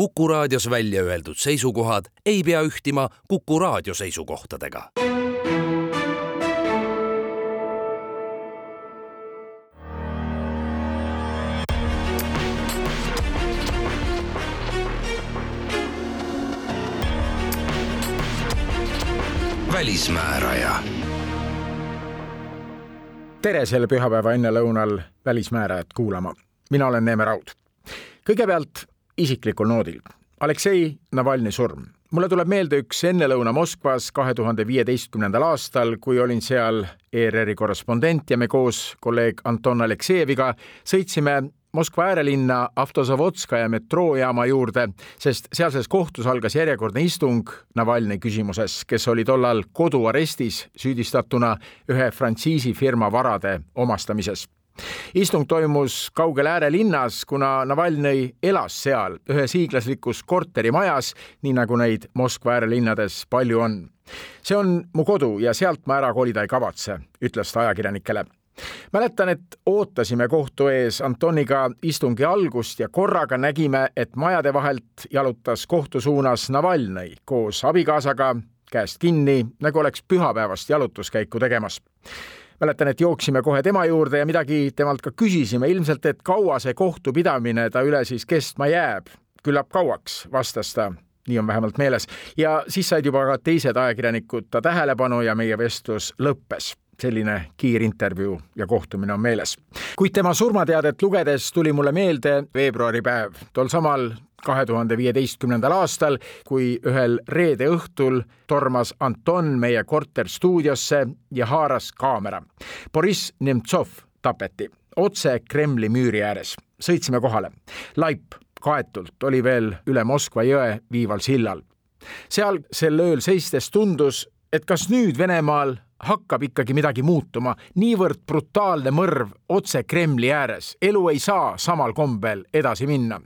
Kuku raadios välja öeldud seisukohad ei pea ühtima Kuku raadio seisukohtadega. välismääraja tere selle pühapäeva ennelõunal Välismäärajat kuulama. mina olen Neeme Raud. kõigepealt isiklikul noodil. Aleksei Navalnõi surm. mulle tuleb meelde üks ennelõuna Moskvas kahe tuhande viieteistkümnendal aastal, kui olin seal ERR-i korrespondent ja me koos kolleeg Anton Aleksejeviga sõitsime Moskva äärelinna Avtozavodskaja metroojaama juurde, sest sealses kohtus algas järjekordne istung Navalnõi küsimuses, kes oli tollal koduarestis süüdistatuna ühe frantsiisifirma varade omastamises istung toimus kaugel äärelinnas, kuna Navalnõi elas seal ühes hiiglaslikus korterimajas, nii nagu neid Moskva äärelinnades palju on. see on mu kodu ja sealt ma ära kolida ei kavatse, ütles ta ajakirjanikele mäletan, et ootasime kohtu ees Antoniga istungi algust ja korraga nägime, et majade vahelt jalutas kohtu suunas Navalnõi koos abikaasaga käest kinni, nagu oleks pühapäevast jalutuskäiku tegemas mäletan, et jooksime kohe tema juurde ja midagi temalt ka küsisime, ilmselt, et kaua see kohtupidamine ta üle siis kestma jääb. küllap kauaks, vastas ta nii on vähemalt meeles. ja siis said juba ka teised ajakirjanikud ta tähelepanu ja meie vestlus lõppes selline kiirintervjuu ja kohtumine on meeles. kuid tema surmateadet lugedes tuli mulle meelde veebruaripäev, tol samal kahe tuhande viieteistkümnendal aastal, kui ühel reede õhtul tormas Anton meie korterstuudiosse ja haaras kaamera. Boriss Nemtsov tapeti otse Kremli müüri ääres. sõitsime kohale. laip kaetult oli veel üle Moskva jõe viival sillal. seal sel ööl seistes tundus, et kas nüüd Venemaal hakkab ikkagi midagi muutuma, niivõrd brutaalne mõrv otse Kremli ääres, elu ei saa samal kombel edasi minna.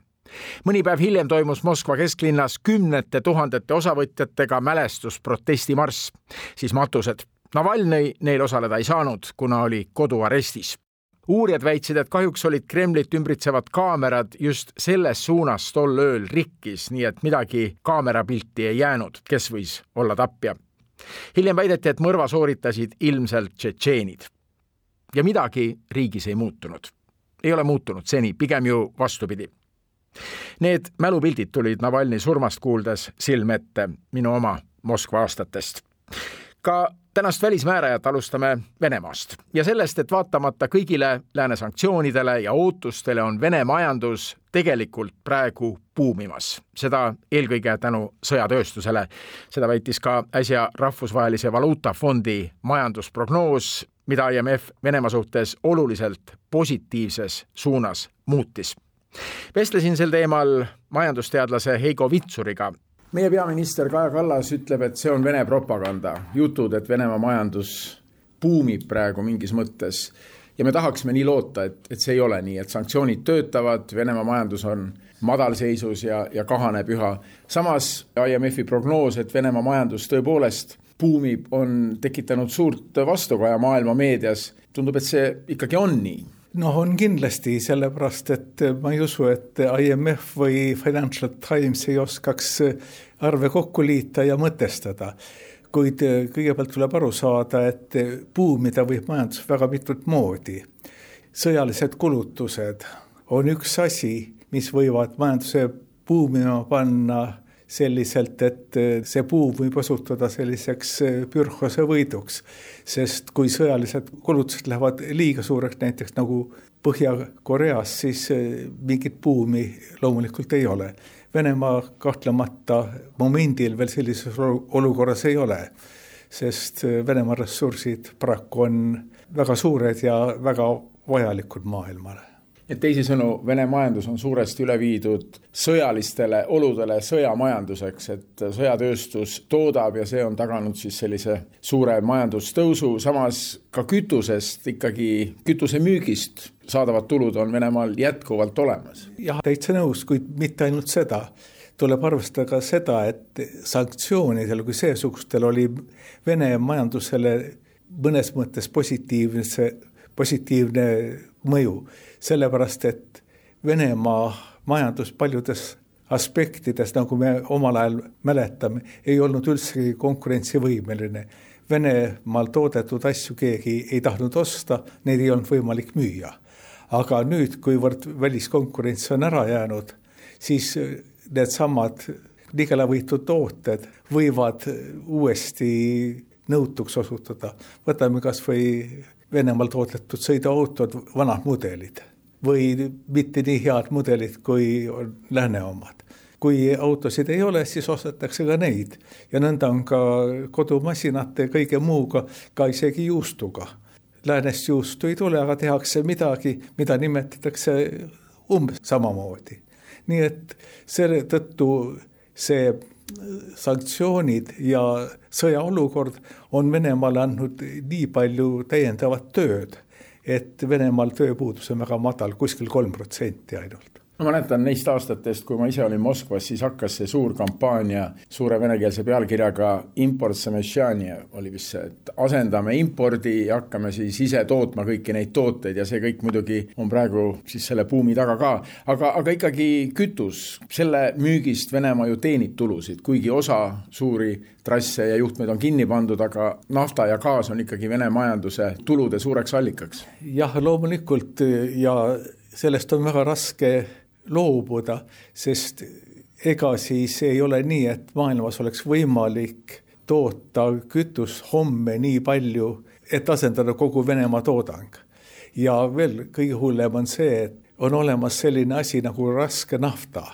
Mõni päev hiljem toimus Moskva kesklinnas kümnete tuhandete osavõtjatega mälestusprotestimarss, siis matused. Navalnõi neil osaleda ei saanud, kuna oli koduarestis. Uurijad väitsid, et kahjuks olid Kremlit ümbritsevad kaamerad just selles suunas tol ööl rikkis, nii et midagi kaamerapilti ei jäänud, kes võis olla tapja hiljem väideti, et mõrva sooritasid ilmselt tšetšeenid. ja midagi riigis ei muutunud. ei ole muutunud seni, pigem ju vastupidi. Need mälupildid tulid Navalnõi surmast kuuldes silme ette minu oma Moskva aastatest. ka tänast välismäärajat alustame Venemaast ja sellest, et vaatamata kõigile lääne sanktsioonidele ja ootustele on Vene majandus tegelikult praegu buumimas, seda eelkõige tänu sõjatööstusele. seda väitis ka äsja Rahvusvahelise Valuutafondi majandusprognoos, mida IMF Venemaa suhtes oluliselt positiivses suunas muutis. vestlesin sel teemal majandusteadlase Heigo Vitsuriga meie peaminister Kaja Kallas ütleb, et see on Vene propaganda, jutud, et Venemaa majandus buumib praegu mingis mõttes ja me tahaksime nii loota, et, et see ei ole nii, et sanktsioonid töötavad, Venemaa majandus on madalseisus ja, ja kahaneb üha. samas IMF-i prognoos, et Venemaa majandus tõepoolest buumib, on tekitanud suurt vastukaja maailma meedias. tundub, et see ikkagi on nii noh, on kindlasti, sellepärast et ma ei usu, et IMF või Financial Times ei oskaks arve kokku liita ja mõtestada. Kuid kõigepealt tuleb aru saada, et buumida võib majandus väga mitut moodi. sõjalised kulutused on üks asi, mis võivad majanduse buumima panna selliselt, et see puu võib osutuda selliseks pürhose võiduks sest kui sõjalised kulutused lähevad liiga suureks, näiteks nagu Põhja-Koreas, siis mingit buumi loomulikult ei ole. Venemaa kahtlemata momendil veel sellises olukorras ei ole, sest eh, Venemaa ressursid paraku on väga suured ja väga vajalikud maailmale et teisisõnu, Vene majandus on suuresti üle viidud sõjalistele oludele, sõjamajanduseks, et sõjatööstus toodab ja see on taganud siis sellise suure majandustõusu, samas ka kütusest ikkagi, kütusemüügist saadavad tulud on Venemaal jätkuvalt olemas. jah, täitsa nõus, kuid mitte ainult seda tuleb arvestada ka seda, et sanktsioonidel kui seesugustel oli Vene majandusele mõnes mõttes positiivse, positiivne mõju sellepärast et Venemaa majandus paljudes aspektides, nagu me omal ajal mäletame, ei olnud üldsegi konkurentsivõimeline. Venemaal toodetud asju keegi ei tahtnud osta, neid ei olnud võimalik müüa. aga nüüd, kuivõrd väliskonkurents on ära jäänud, siis needsamad ligelavõitu tooted võivad uuesti nõutuks osutuda. võtame kas või Venemaal toodetud sõiduautod, vanad mudelid või mitte nii head mudelid, kui on lääne omad. kui autosid ei ole, siis ostetakse ka neid ja nõnda on ka kodumasinate kõige muuga, ka isegi juustuga. Läänest juustu ei tule, aga tehakse midagi, mida nimetatakse umbes samamoodi. nii et selle tõttu see sanktsioonid ja sõjaolukord on Venemaale andnud nii palju täiendavat tööd, et Venemaal tööpuudus on väga madal, kuskil kolm protsenti ainult ma mäletan neist aastatest, kui ma ise olin Moskvas, siis hakkas see suur kampaania suure venekeelse pealkirjaga Import Semešjanje oli vist see, et asendame impordi ja hakkame siis ise tootma kõiki neid tooteid ja see kõik muidugi on praegu siis selle buumi taga ka. aga, aga ikkagi kütus, selle müügist Venemaa ju teenib tulusid, kuigi osa suuri trasse ja juhtmeid on kinni pandud, aga nafta ja gaas on ikkagi Vene majanduse tulude suureks allikaks. jah, loomulikult ja sellest on väga raske loobuda, sest ega siis ei ole nii, et maailmas oleks võimalik toota kütust homme nii palju, et asendada kogu Venemaa toodang. ja veel kõige hullem on see, et on olemas selline asi nagu raske nafta,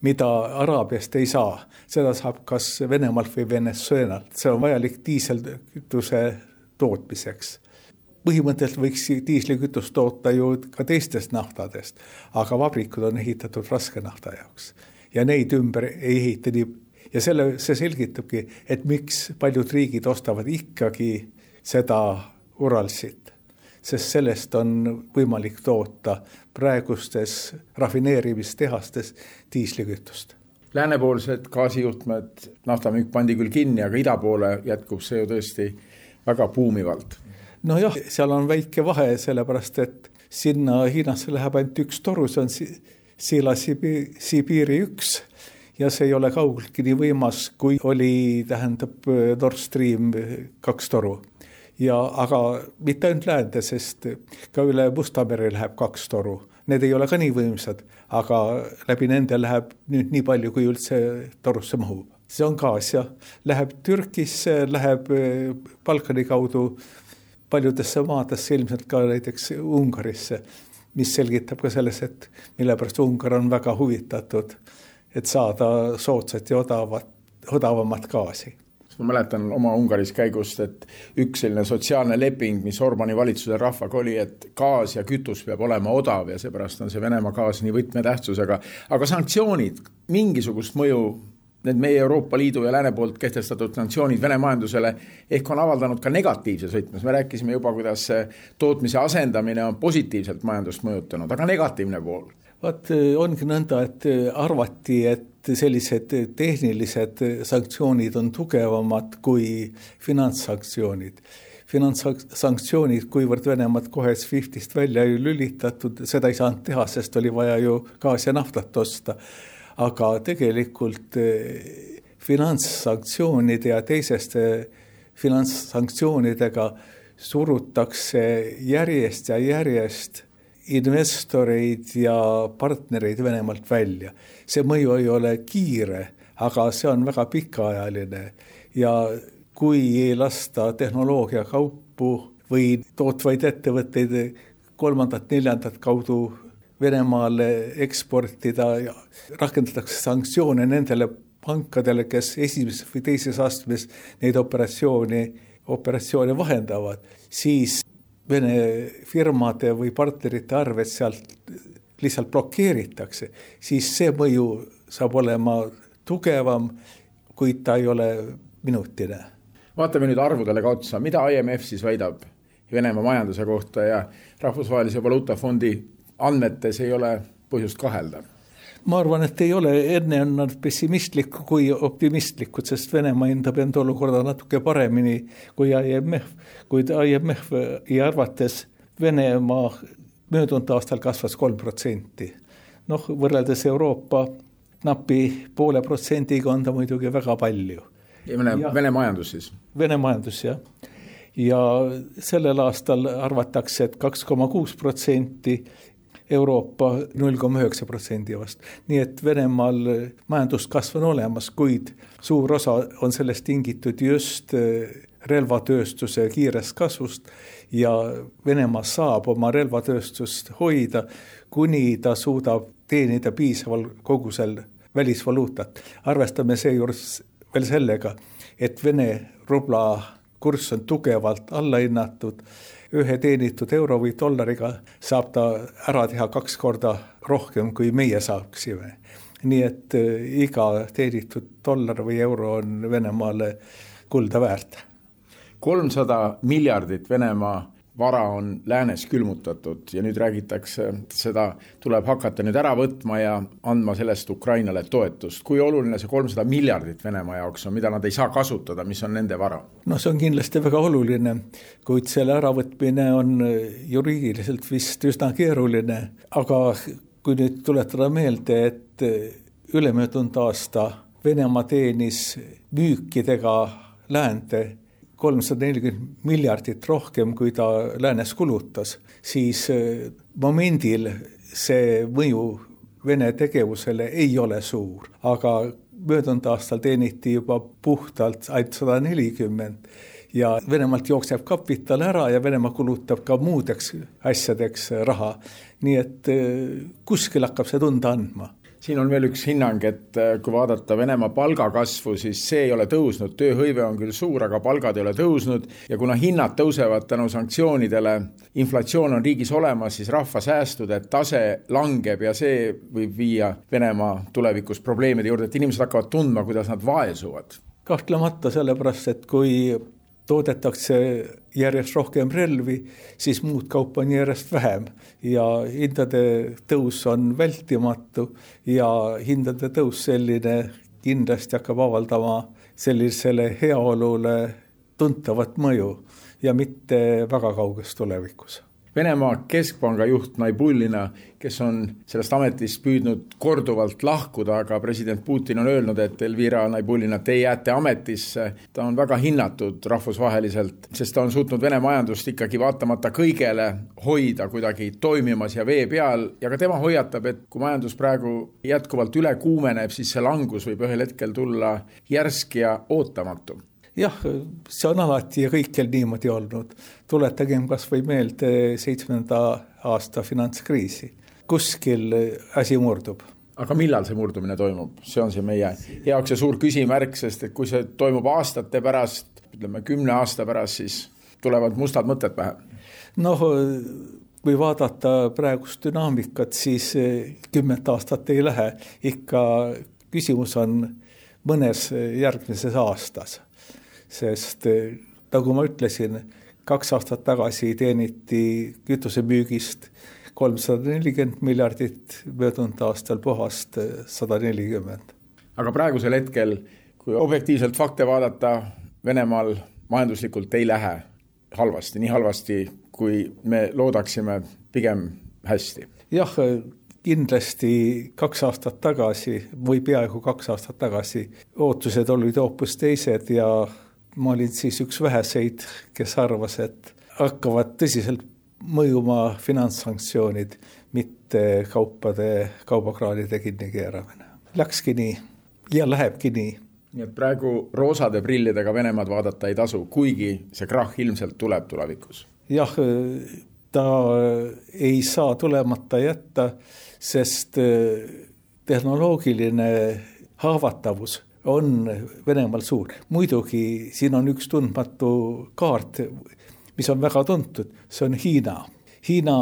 mida Araabiast ei saa, seda saab kas Venemaalt või Venezuelalt, see on vajalik diiselkütuse tootmiseks põhimõtteliselt võiks diislikütust toota ju ka teistest naftadest, aga vabrikud on ehitatud raske nafta jaoks. Ja neid ümber ei ehita nii ja selle, see selgitabki, et miks paljud riigid ostavad ikkagi seda Uralsit, sest sellest on võimalik toota praegustes rafineerimistehastes diislikütust. Läänepoolsed gaasijuhtmed, naftamüük pandi küll kinni, aga ida poole jätkub see ju tõesti väga buumivalt nojah, seal on väike vahe, sellepärast et sinna Hiinasse läheb ainult üks toru, see on Sila Sibiiri üks ja see ei ole kaugeltki nii võimas, kui oli, tähendab Nord Stream kaks toru. ja aga mitte ainult läände, sest ka üle Musta mere läheb kaks toru, need ei ole ka nii võimsad, aga läbi nende läheb nüüd nii palju, kui üldse torusse mahub. see on gaas jah, läheb Türgisse, läheb Balkani kaudu paljudesse maadesse, ilmselt ka näiteks Ungarisse, mis selgitab ka selles, et mille pärast Ungar on väga huvitatud, et saada soodsat ja odavat, odavamat gaasi ma mäletan oma Ungaris käigust, et üks selline sotsiaalne leping, mis Orbani valitsuse rahvaga oli, et gaas ja kütus peab olema odav ja seepärast on see Venemaa gaas nii võtmetähtsusega. aga sanktsioonid mingisugust mõju need meie Euroopa Liidu ja lääne poolt kehtestatud sanktsioonid Vene majandusele ehk on avaldanud ka negatiivses võtmes, me rääkisime juba, kuidas tootmise asendamine on positiivselt majandust mõjutanud, aga negatiivne pool? vot ongi nõnda, et arvati, et sellised tehnilised sanktsioonid on tugevamad kui finantssanktsioonid. Finantssanktsioonid, kuivõrd Venemaad kohe SWIFTist välja ei lülitatud, seda ei saanud teha, sest oli vaja ju gaasi ja naftat osta aga tegelikult eh, finantssanktsioonide ja teiseste finantssanktsioonidega surutakse järjest ja järjest investoreid ja partnereid Venemaalt välja. see mõju ei ole kiire, aga see on väga pikaajaline ja kui ei lasta tehnoloogiakaupu või tootvaid ettevõtteid kolmandat-neljandat kaudu Venemaale eksportida ja rakendatakse sanktsioone nendele pankadele, kes esimeses või teises astmes neid operatsiooni, operatsioone vahendavad, siis Vene firmade või partnerite arved sealt lihtsalt blokeeritakse, siis see mõju saab olema tugevam, kuid ta ei ole minutine. vaatame nüüd arvudele ka otsa, mida IMF siis väidab Venemaa majanduse kohta ja Rahvusvahelise Valuutafondi andmetes ei ole põhjust kahelda? ma arvan, et ei ole, enne on nad pessimistlikud kui optimistlikud, sest Venemaa hindab enda olukorda natuke paremini kui IMF, kuid IMF-i arvates Venemaa möödunud aastal kasvas kolm protsenti. noh, võrreldes Euroopa napi poole protsendiga on ta muidugi väga palju. Vene, Vene majandus siis? Vene majandus, jah. ja sellel aastal arvatakse et, et kaks koma kuus protsenti Euroopa null koma üheksa protsendi vastu. nii et Venemaal majanduskasv on olemas, kuid suur osa on sellest tingitud just eh, relvatööstuse kiirest kasvust ja Venemaa saab oma relvatööstust hoida, kuni ta suudab teenida piisaval kogusel välisvaluutat. arvestame seejuures veel sellega, et Vene rubla kurss on tugevalt allahinnatud ühe teenitud euro või dollariga saab ta ära teha kaks korda rohkem, kui meie saaksime. nii et eh, iga teenitud dollar või euro on Venemaale kulda väärt. kolmsada miljardit Venemaa vara on läänes külmutatud ja nüüd räägitakse, seda tuleb hakata nüüd ära võtma ja andma sellest Ukrainale toetust. kui oluline see kolmsada miljardit Venemaa jaoks on, mida nad ei saa kasutada, mis on nende vara? no see on kindlasti väga oluline, kuid selle äravõtmine on juriidiliselt vist üsna keeruline, aga kui nüüd tuletada meelde, et ülemöödunud aasta Venemaa teenis müükidega läände kolmsada nelikümmend miljardit rohkem, kui ta läänes kulutas, siis äh, momendil see mõju Vene tegevusele ei ole suur, aga möödunud aastal teeniti juba puhtalt ainult sada nelikümmend ja Venemaalt jookseb kapital ära ja Venemaa kulutab ka muudeks asjadeks raha. nii et äh, kuskil hakkab see tunda andma siin on veel üks hinnang, et äh, kui vaadata Venemaa palgakasvu, siis see ei ole tõusnud, tööhõive on küll suur, aga palgad ei ole tõusnud ja kuna hinnad tõusevad tänu sanktsioonidele, inflatsioon on riigis olemas, siis rahva säästude tase langeb ja see võib viia Venemaa tulevikus probleemide juurde, et inimesed hakkavad tundma, kuidas nad vaesuvad. kahtlemata, sellepärast et kui toodetakse järjest rohkem relvi, siis muud kaupa on järjest vähem. Ja hindade tõus on vältimatu ja hindade tõus selline kindlasti hakkab avaldama sellisele heaolule tuntavat mõju ja mitte väga kauges tulevikus Venemaa keskpanga juht Naibullina, kes on sellest ametist püüdnud korduvalt lahkuda, aga president Putin on öelnud, et Elvira Naibullina, te jääte ametisse. ta on väga hinnatud rahvusvaheliselt, sest ta on suutnud Vene majandust ikkagi vaatamata kõigele hoida kuidagi toimimas ja vee peal ja ka tema hoiatab, et kui majandus praegu jätkuvalt üle kuumeneb, siis see langus võib ühel hetkel tulla järsk ja ootamatu jah, see on alati ja kõikjal niimoodi olnud. tuletagem kas või meelde seitsmenda aasta finantskriisi, kuskil asi murdub. Aga millal see murdumine toimub, see on see meie jaoks see suur küsimärk, sest et kui see toimub aastate pärast, ütleme kümne aasta pärast, siis tulevad mustad mõtted pähe. noh, kui vaadata praegust dünaamikat, siis kümmet aastat ei lähe, ikka küsimus on mõnes järgmises aastas sest eh, nagu ma ütlesin, kaks aastat tagasi teeniti kütusemüügist kolmsada nelikümmend miljardit, möödunud aastal puhast eh, sada nelikümmend. aga praegusel hetkel, kui objektiivselt fakte vaadata, Venemaal majanduslikult ei lähe halvasti, nii halvasti, kui me loodaksime, pigem hästi. jah, kindlasti kaks aastat tagasi või peaaegu kaks aastat tagasi ootused olid hoopis teised ja ma olin siis üks väheseid, kes arvas, et hakkavad tõsiselt mõjuma finantssanktsioonid, mitte kaupade, kaubakraanide kinnikeeramine. Läkski nii ja lähebki nii. nii et praegu roosade prillidega Venemaad vaadata ei tasu, kuigi see krahh ilmselt tuleb tulevikus. jah, ta ei saa tulemata jätta, sest tehnoloogiline haavatavus on Venemaal suur. muidugi siin on üks tundmatu kaart, mis on väga tuntud, see on Hiina. Hiina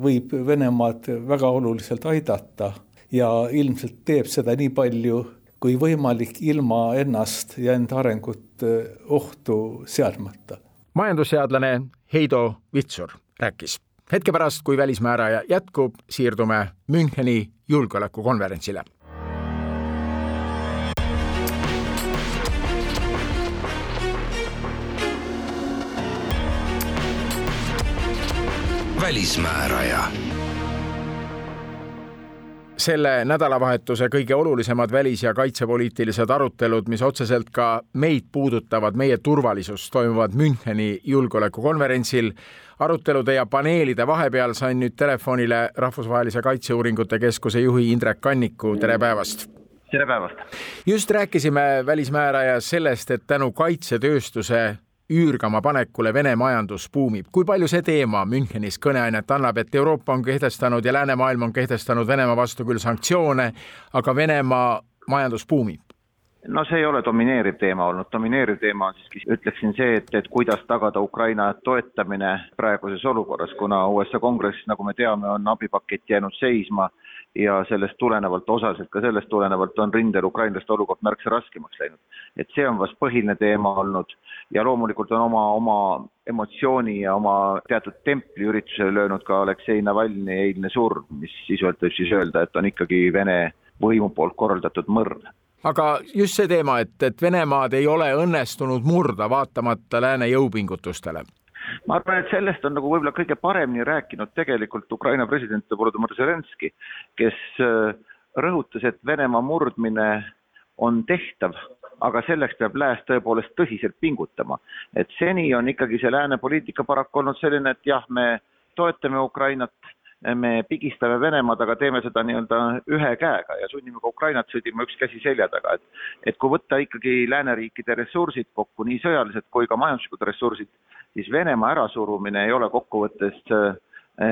võib Venemaad väga oluliselt aidata ja ilmselt teeb seda nii palju kui võimalik ilma ennast ja enda arengut eh, ohtu seadmata. majandusteadlane Heido Vitsur rääkis. hetke pärast, kui välismääraja jätkub, siirdume Müncheni julgeolekukonverentsile välismääraja selle nädalavahetuse kõige olulisemad välis- ja kaitsepoliitilised arutelud, mis otseselt ka meid puudutavad, meie turvalisust, toimuvad Müncheni julgeolekukonverentsil. arutelude ja paneelide vahepeal sain nüüd telefonile Rahvusvahelise Kaitseuuringute Keskuse juhi Indrek Kanniku, tere päevast! tere päevast! just rääkisime välismäärajas sellest, et tänu kaitsetööstuse üürgama panekule Vene majandus buumib. kui palju see teema Münchenis kõneainet annab, et Euroopa on kehtestanud ja läänemaailm on kehtestanud Venemaa vastu küll sanktsioone, aga Venemaa majandus buumib? no see ei ole domineeriv teema olnud, domineeriv teema on siiski, ütleksin see, et, et kuidas tagada Ukraina toetamine praeguses olukorras, kuna USA kongress, nagu me teame, on abipakett jäänud seisma ja sellest tulenevalt, osaliselt ka sellest tulenevalt on rindel ukrainlaste olukord märksa raskemaks läinud. et see on vast põhiline teema olnud. Ja loomulikult on oma, oma emotsiooni ja oma teatud templi üritusele löönud ka Aleksei Navalnõi eilne surm, mis sisuliselt võib siis öelda, et on ikkagi Vene võimu poolt korraldatud mõrv aga just see teema, et, et Venemaad ei ole õnnestunud murda, vaatamata lääne jõupingutustele ma arvan, et sellest on nagu võib-olla kõige paremini rääkinud tegelikult Ukraina president Volodõmõr Zelenskõi, kes äh, rõhutas, et Venemaa murdmine on tehtav, aga selleks peab lääs tõepoolest tõsiselt pingutama. et seni on ikkagi see lääne poliitika paraku olnud selline, et jah, me toetame Ukrainat, me pigistame Venemaad, aga teeme seda nii-öelda ühe käega ja sunnime ka Ukrainat sõdima üks käsi selja taga, et et kui võtta ikkagi lääneriikide ressursid kokku, nii sõjalised kui ka majanduslikud ressursid, siis Venemaa ärasurumine ei ole kokkuvõttes äh,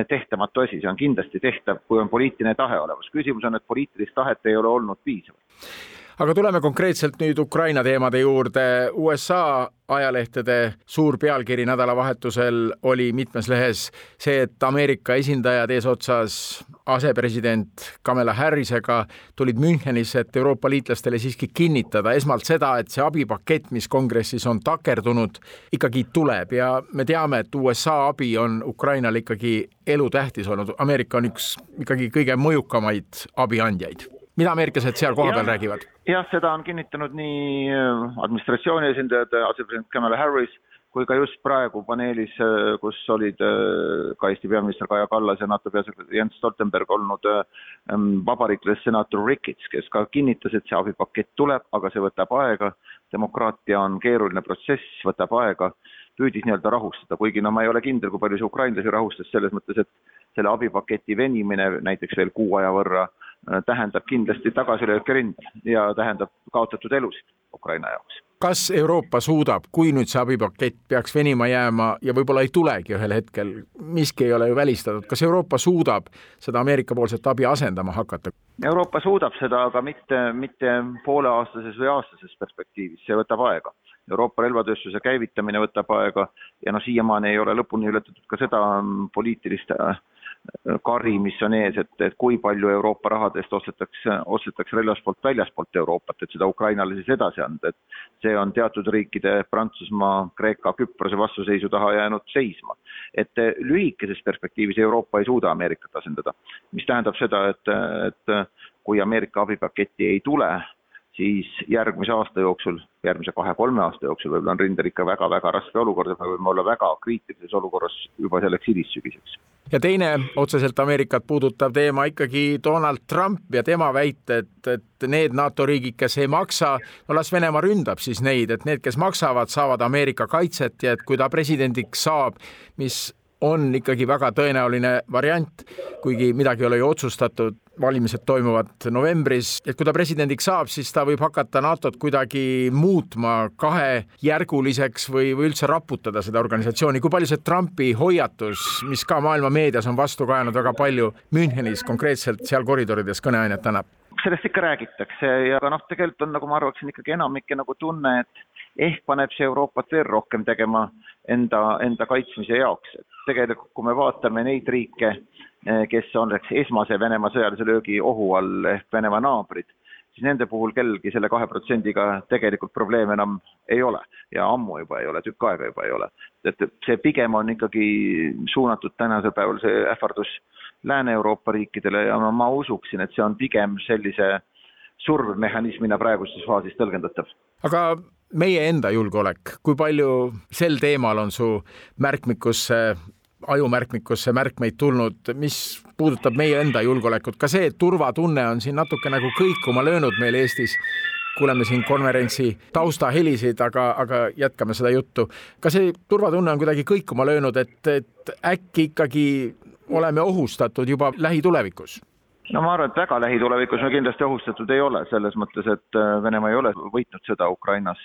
tehtamatu asi, see on kindlasti tehtav, kui on poliitiline tahe olemas. küsimus on, et poliitilist tahet ei ole olnud piisavalt aga tuleme konkreetselt nüüd Ukraina teemade juurde. USA ajalehtede suur pealkiri nädalavahetusel oli mitmes lehes see, et Ameerika esindajad eesotsas asepresident Kamala Harrisega tulid Münchenisse, et Euroopa liitlastele siiski kinnitada esmalt seda, et see abipakett, mis kongressis on takerdunud, ikkagi tuleb ja me teame, et USA abi on Ukrainale ikkagi elutähtis olnud. Ameerika on üks ikkagi kõige mõjukamaid abiandjaid mida ameeriklased seal kohapeal räägivad? jah, seda on kinnitanud nii äh, administratsiooni esindajad, äh, asepresident Kamala Harris kui ka just praegu paneelis, äh, kus olid ka Eesti peaminister Kaja Kallas ja NATO peasekretär Jens Stoltenberg olnud ähm, vabariiklase senaator Ricketts, kes ka kinnitas, et see abipakett tuleb, aga see võtab aega, demokraatia on keeruline protsess, võtab aega, püüdis nii-öelda rahustada, kuigi no ma ei ole kindel, kui palju see ukrainlasi rahustas selles mõttes, et selle abipaketi venimine näiteks veel kuu aja võrra Äh, tähendab kindlasti tagasilöökirind ja tähendab kaotatud elusid Ukraina jaoks. kas Euroopa suudab, kui nüüd see abipakett peaks venima jääma ja võib-olla ei tulegi ühel hetkel, miski ei ole ju välistatud, kas Euroopa suudab seda Ameerika-poolset abi asendama hakata? Euroopa suudab seda, aga mitte, mitte pooleaastases või aastases perspektiivis, see võtab aega. Euroopa relvatööstuse käivitamine võtab aega ja noh, siiamaani ei ole lõpuni ületatud ka seda poliitilist äh, kari, mis on ees, et, et kui palju Euroopa rahadest ostetakse, ostetakse relvaspoolt väljaspoolt Euroopat, et seda Ukrainale siis edasi anda, et see on teatud riikide Prantsusmaa, Kreeka, Küprose vastuseisu taha jäänud seisma. et lühikeses perspektiivis Euroopa ei suuda Ameerikat asendada, mis tähendab seda, et, et kui Ameerika abipaketti ei tule, siis järgmise aasta jooksul, järgmise kahe-kolme aasta jooksul võib-olla on rindel ikka väga-väga raske olukord, et me võime olla väga kriitilises olukorras juba selleks hilissügiseks. ja teine otseselt Ameerikat puudutav teema ikkagi Donald Trump ja tema väited, et need NATO riigid, kes ei maksa, no las Venemaa ründab siis neid, et need, kes maksavad, saavad Ameerika kaitset ja et kui ta presidendiks saab, mis on ikkagi väga tõenäoline variant, kuigi midagi ei ole ju otsustatud, valimised toimuvad novembris, et kui ta presidendiks saab, siis ta võib hakata NATO-t kuidagi muutma kahejärguliseks või, või üldse raputada seda organisatsiooni. kui palju see Trumpi hoiatus, mis ka maailma meedias on vastu kajanud väga palju, Münchenis konkreetselt seal koridorides kõneainet annab? sellest ikka räägitakse ja noh, tegelikult on nagu ma arvaksin ikkagi enamike nagu tunne, et ehk paneb see Euroopat veel rohkem tegema enda, enda kaitsmise jaoks. tegelikult, kui me vaatame neid riike, eh, kes on esmase Venemaa sõjalise löögi ohu all ehk Venemaa naabrid, siis nende puhul kellelgi selle kahe protsendiga tegelikult probleeme enam ei ole ja ammu juba ei ole, tükk aega juba ei ole. et see pigem on ikkagi suunatud tänasel päeval see ähvardus Lääne-Euroopa riikidele ja ma, ma usuksin, et see on pigem sellise survemehhanismina praeguses faasis tõlgendatav. aga meie enda julgeolek, kui palju sel teemal on su märkmikusse ajumärkmikusse märkmeid tulnud, mis puudutab meie enda julgeolekut, ka see, turvatunne on siin natuke nagu kõikuma löönud meil Eestis kuuleme siin konverentsi taustahelisid, aga, aga jätkame seda juttu. ka see turvatunne on kuidagi kõikuma löönud, et, et äkki ikkagi oleme ohustatud juba lähitulevikus? no ma arvan, et väga lähitulevikus me kindlasti ohustatud ei ole, selles mõttes, et äh, Venemaa ei ole võitnud sõda Ukrainas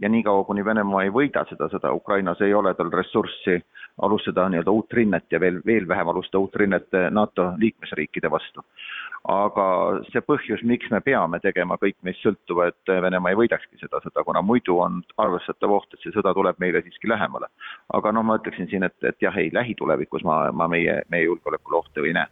ja niikaua, kuni Venemaa ei võida seda sõda Ukrainas, ei ole tal ressurssi alustada nii-öelda uut rinnet ja veel, veel vähem alustada uut rinnet NATO liikmesriikide vastu aga see põhjus, miks me peame tegema kõik meist sõltuva, et Venemaa ei võidakski seda sõda, kuna muidu on arvestatav oht, et see sõda tuleb meile siiski lähemale. aga noh, ma ütleksin siin, et, et jah, ei lähitulevikus ma, ma meie, meie julgeolekule ohtu ei näe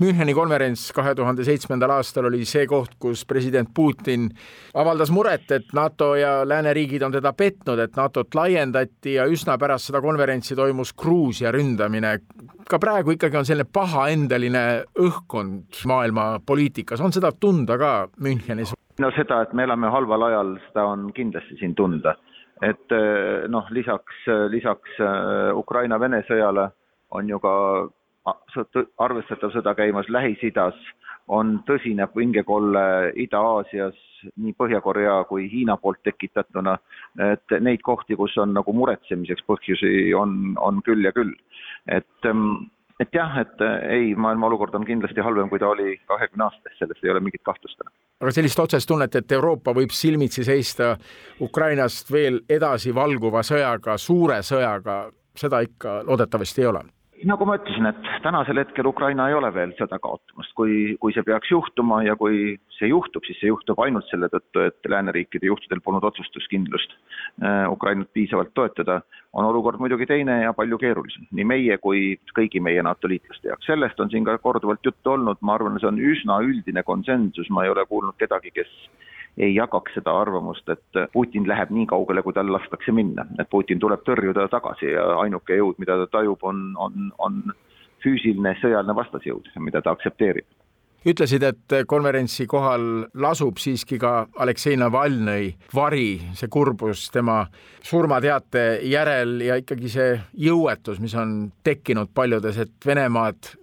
Müncheni konverents kahe tuhande seitsmendal aastal oli see koht, kus president Putin avaldas muret, et NATO ja lääneriigid on teda petnud, et NATO-t laiendati ja üsna pärast seda konverentsi toimus Gruusia ründamine. ka praegu ikkagi on selline pahaendeline õhkkond maailma poliitikas, on seda tunda ka Münchenis? no seda, et me elame halval ajal, seda on kindlasti siin tunda. et eh, noh, lisaks, lisaks eh, Ukraina-Vene sõjale on ju ka arvestatav sõda käimas Lähis-Idas, on tõsine pingekolle Ida-Aasias nii Põhja-Korea kui Hiina poolt tekitatuna, et neid kohti, kus on nagu muretsemiseks põhjusi, on, on küll ja küll. et, ähm, et jah, et ei, maailma olukord on kindlasti halvem, kui ta oli kahekümne aasta eest, selles ei ole mingit kahtlust. aga sellist otsest tunnet, et Euroopa võib silmitsi seista Ukrainast veel edasi valguva sõjaga, suure sõjaga, seda ikka loodetavasti ei ole nagu ma ütlesin, et tänasel hetkel Ukraina ei ole veel sõda kaotamas, kui, kui see peaks juhtuma ja kui see juhtub, siis see juhtub ainult selle tõttu, et lääneriikide juhtidel polnud otsustuskindlust äh, Ukrainat piisavalt toetada, on olukord muidugi teine ja palju keerulisem, nii meie kui kõigi meie NATO liitlaste jaoks. sellest on siin ka korduvalt juttu olnud, ma arvan, see on üsna üldine konsensus, ma ei ole kuulnud kedagi, kes ei jagaks seda arvamust, et Putin läheb nii kaugele, kui tal lastakse minna, et Putin tuleb tõrjuda tagasi ja ainuke jõud, mida ta tajub, on, on, on füüsiline sõjaline vastasjõud, mida ta aktsepteerib ütlesid, et konverentsi kohal lasub siiski ka Aleksei Navalnõi vari, see kurbus tema surmateate järel ja ikkagi see jõuetus, mis on tekkinud paljudes, et Venemaad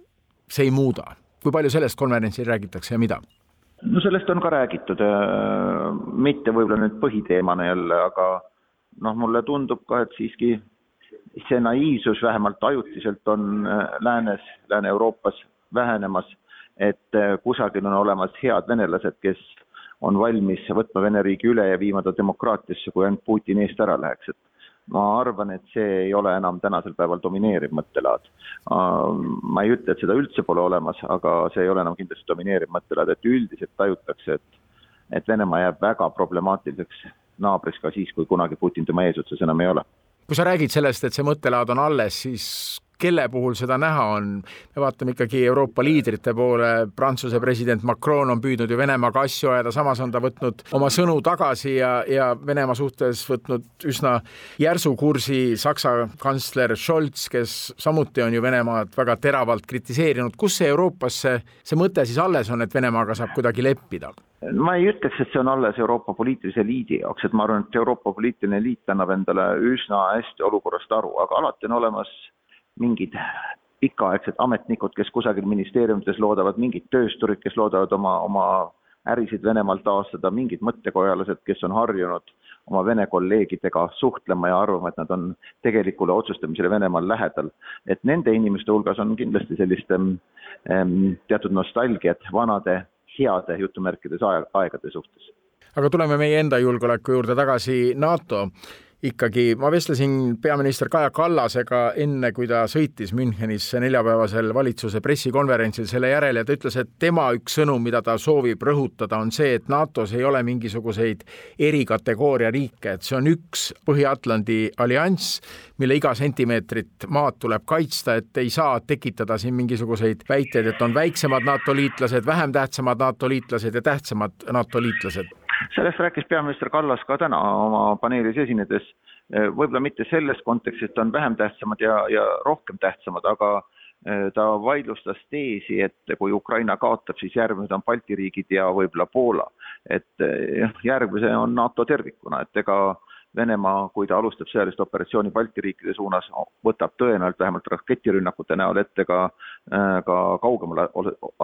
see ei muuda. kui palju sellest konverentsil räägitakse ja mida? No sellest on ka räägitud, äh, mitte võib-olla nüüd põhiteemana jälle, aga noh, mulle tundub ka, et siiski see naiivsus vähemalt ajutiselt on äh, läänes, Lääne-Euroopas vähenemas, et äh, kusagil on olemas head venelased, kes on valmis võtma Vene riigi üle ja viima ta demokraatiasse, kui ainult Putin eest ära läheks, et ma arvan, et see ei ole enam tänasel päeval domineeriv mõttelaad. ma ei ütle, et seda üldse pole olemas, aga see ei ole enam kindlasti domineeriv mõttelaad, et üldiselt tajutakse, et et Venemaa jääb väga problemaatiliseks naabriks ka siis, kui kunagi Putin tema eesotsas enam ei ole. kui sa räägid sellest, et see mõttelaad on alles, siis kelle puhul seda näha on. me vaatame ikkagi Euroopa liidrite poole, Prantsuse president Macron on püüdnud ju Venemaaga asju ajada, samas on ta võtnud oma sõnu tagasi ja, ja Venemaa suhtes võtnud üsna järsu kursi Saksa kantsler Scholz, kes samuti on ju Venemaad väga teravalt kritiseerinud. kus see Euroopas see, see mõte siis alles on, et Venemaaga saab kuidagi leppida? ma ei ütleks, et see on alles Euroopa poliitilise eliidi jaoks, et ma arvan, et Euroopa poliitiline eliit annab endale üsna hästi olukorrast aru, aga alati on olemas mingid pikaaegsed ametnikud, kes kusagil ministeeriumites loodavad, mingid töösturid, kes loodavad oma, oma ärisid Venemaal taastada, mingid mõttekojalased, kes on harjunud oma Vene kolleegidega suhtlema ja arvama, et nad on tegelikule otsustamisele Venemaal lähedal. et nende inimeste hulgas on kindlasti sellist ähm, teatud nostalgiat vanade heade jutumärkides aegade suhtes. aga tuleme meie enda julgeoleku juurde tagasi, NATO ikkagi, ma vestlesin peaminister Kaja Kallasega enne, kui ta sõitis Münchenisse neljapäevasel valitsuse pressikonverentsil selle järel ja ta ütles, et tema üks sõnum, mida ta soovib rõhutada, on see, et NATO-s ei ole mingisuguseid erikategooria riike, et see on üks Põhja-Atlandi allianss, mille iga sentimeetrit maad tuleb kaitsta, et ei saa tekitada siin mingisuguseid väiteid, et on väiksemad NATO liitlased, vähem tähtsamad NATO liitlased ja tähtsamad NATO liitlased sellest rääkis peaminister Kallas ka täna oma paneelis esinedes, võib-olla mitte selles kontekstis, et on vähem tähtsamad ja, ja rohkem tähtsamad, aga eh, ta vaidlustas teesi, et kui Ukraina kaotab, siis järgmised on Balti riigid ja võib-olla Poola. et eh, jah, järgmise on NATO tervikuna, et ega Venemaa, kui ta alustab sõjalist operatsiooni Balti riikide suunas, võtab tõenäoliselt vähemalt raketirünnakute näol ette ka, äh, ka kaugemal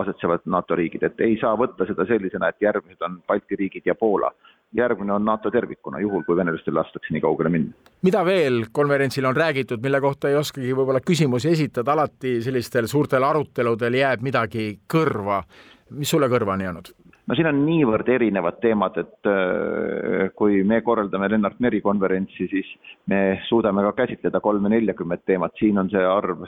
asetsevad NATO riigid, et ei saa võtta seda sellisena, et järgmised on Balti riigid ja Poola. järgmine on NATO tervikuna, juhul kui venelastel lastakse nii kaugele minna. mida veel konverentsil on räägitud, mille kohta ei oskagi võib-olla küsimusi esitada, alati sellistel suurtel aruteludel jääb midagi kõrva. mis sulle kõrva on jäänud? No siin on niivõrd erinevad teemad, et äh, kui me korraldame Lennart Meri konverentsi, siis me suudame ka käsitleda kolme-neljakümmet teemat, siin on see arv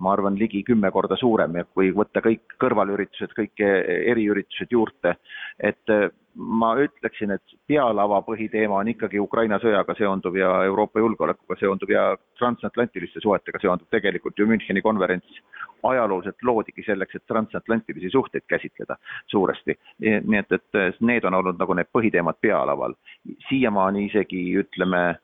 ma arvan, ligi kümme korda suurem ja kui võtta kõik kõrvalüritused, kõik eriüritused juurde, et äh, ma ütleksin, et pealava põhiteema on ikkagi Ukraina sõjaga seonduv ja Euroopa julgeolekuga seonduv ja transatlantiliste suhetega seonduv. tegelikult ju Müncheni konverents ajalooliselt loodigi selleks, et transatlantilisi suhteid käsitleda suuresti. nii et, et need on olnud nagu need põhiteemad pealaval. siiamaani isegi ütleme,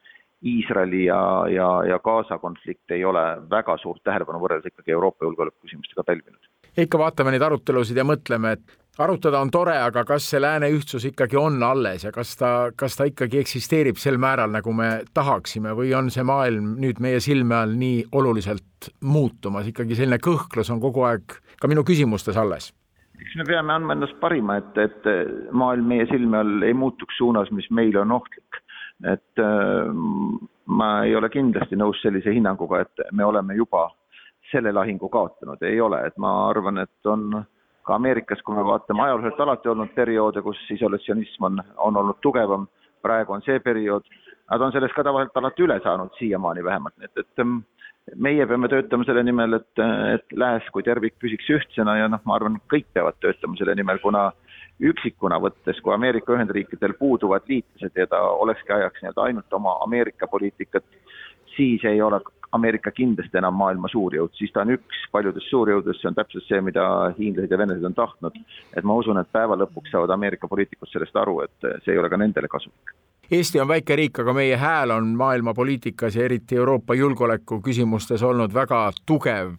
Iisraeli ja, ja, ja Gaza konflikt ei ole väga suurt tähelepanu võrreldes ikkagi Euroopa julgeoleku küsimustega pälvinud. ikka vaatame neid arutelusid ja mõtleme, et arutada on tore, aga kas see lääne ühtsus ikkagi on alles ja kas ta, kas ta ikkagi eksisteerib sel määral, nagu me tahaksime või on see maailm nüüd meie silme all nii oluliselt muutumas, ikkagi selline kõhklus on kogu aeg ka minu küsimustes alles? eks me peame andma endast parima, et, et maailm meie silme all ei muutuks suunas, mis meile on ohtlik. Et äh, ma ei ole kindlasti nõus sellise hinnanguga, et me oleme juba selle lahingu kaotanud, ei ole, et ma arvan, et on äh, ka Ameerikas, kui me vaatame ajalooliselt alati olnud perioode, kus isolatsionism on, on olnud tugevam, praegu on see periood, nad on sellest ka tavaliselt alati üle saanud, siiamaani vähemalt, nii et, et ähm, meie peame töötama selle nimel, et, et Lääs kui tervik püsiks ühtsena ja noh, ma arvan, kõik peavad töötama selle nimel, kuna üksikuna võttes, kui Ameerika Ühendriikidel puuduvad liitlased ja ta olekski ajaks nii-öelda ainult oma Ameerika poliitikat, siis ei ole Ameerika kindlasti enam maailma suurjõud, siis ta on üks paljudest suurjõududest, see on täpselt see, mida hiinlased ja venelased on tahtnud. et ma usun, et päeva lõpuks saavad Ameerika poliitikud sellest aru, et see ei ole ka nendele kasulik. Eesti on väike riik, aga meie hääl on maailma poliitikas ja eriti Euroopa julgeoleku küsimustes olnud väga tugev.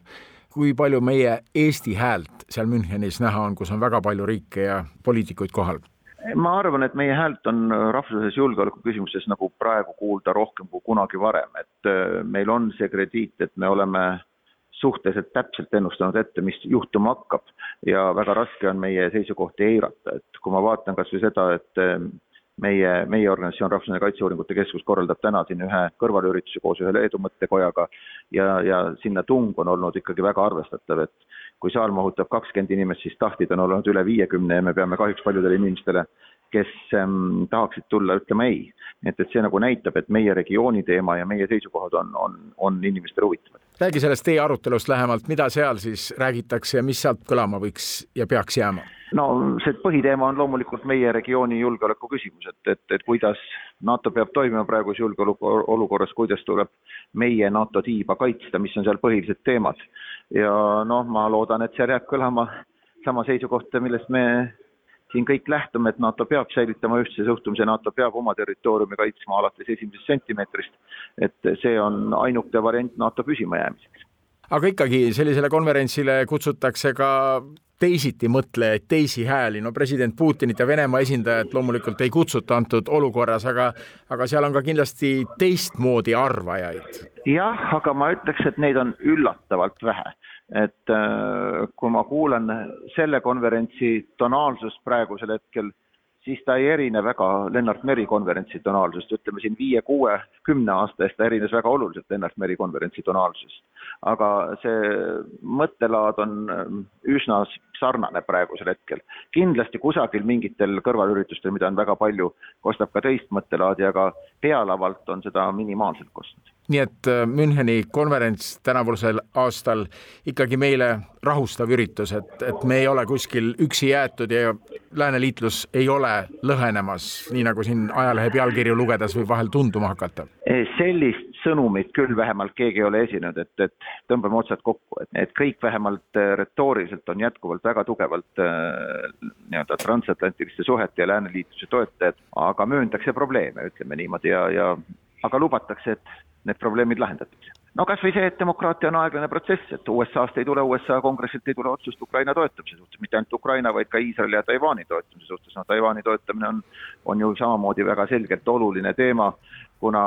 kui palju meie Eesti häält seal Münchenis näha on, kus on väga palju riike ja poliitikuid kohal? ma arvan, et meie häält on rahvusvahelises julgeoleku küsimustes nagu praegu kuulda rohkem kui kunagi varem, et äh, meil on see krediit, et me oleme suhteliselt täpselt ennustanud ette, mis juhtuma hakkab. Ja väga raske on meie seisukohti eirata, et kui ma vaatan kas või seda, et äh, meie, meie organisatsioon, Rahvusvaheline Kaitseuuringute Keskus korraldab täna siin ühe kõrvalürituse koos ühe Leedu mõttekojaga ja, ja sinna tung on olnud ikkagi väga arvestatav, et kui saal mahutab kakskümmend inimest, siis tahtjaid on olnud üle viiekümne ja me peame kahjuks paljudele inimestele, kes ähm, tahaksid tulla, ütlema ei. nii et, et see nagu näitab, et meie regiooni teema ja meie seisukohad on, on, on inimestele huvitavad. räägi sellest teie arutelust lähemalt, mida seal siis räägitakse ja mis sealt kõlama võiks ja peaks jääma? no see põhiteema on loomulikult meie regiooni julgeoleku küsimus, et, et, et kuidas NATO peab toimima praeguses julgeolekuolukorras, kuidas tuleb meie NATO tiiba kaitsta, mis on seal põhilised teemad. Ja noh, ma loodan, et seal jääb kõlama sama seisukohta, millest me siin kõik lähtume, et NATO peab säilitama ühtse suhtumise, NATO peab oma territooriumi kaitsma alates esimesest sentimeetrist. et see on ainuke variant NATO püsimajäämiseks aga ikkagi sellisele konverentsile kutsutakse ka teisiti mõtlejaid, teisi hääli, no president Putinit ja Venemaa esindajat loomulikult ei kutsuta antud olukorras, aga aga seal on ka kindlasti teistmoodi arvajaid. jah, aga ma ütleks, et neid on üllatavalt vähe. et äh, kui ma kuulan selle konverentsi tonaalsust praegusel hetkel siis ta ei erine väga Lennart Meri konverentsi tonaalsusest, ütleme siin viie, kuue, kümne aasta eest ta erines väga oluliselt Lennart Meri konverentsi tonaalsusest. aga see mõttelaad on ähm, üsna sarnane praegusel hetkel. kindlasti kusagil mingitel kõrvalüritustel, mida on väga palju, kostab ka teist mõttelaadi, aga pealavalt on seda minimaalselt kostnud nii et äh, Müncheni konverents tänavusel aastal ikkagi meile rahustav üritus, et, et me ei ole kuskil üksi jäetud ja lääneliitlus ei ole lõhenemas, nii nagu siin ajalehe pealkirju lugedes võib vahel tunduma hakata? sellist sõnumit küll vähemalt keegi ei ole esinenud, et, et tõmbame otsad kokku, et, et kõik vähemalt äh, retooriliselt on jätkuvalt väga tugevalt äh, nii-öelda transatlantiliste suhete ja lääneliitluse toetajad, aga mööndakse probleeme, ütleme niimoodi, ja, ja aga lubatakse, et need probleemid lahendatakse. no kas või see, et demokraatia on aeglane protsess, et USA-st ei tule, USA kongressilt ei tule otsust Ukraina toetamise suhtes, mitte ainult Ukraina, vaid ka Iisraeli ja Taiwan'i toetamise suhtes, no Taiwan'i toetamine on, on ju samamoodi väga selgelt oluline teema, kuna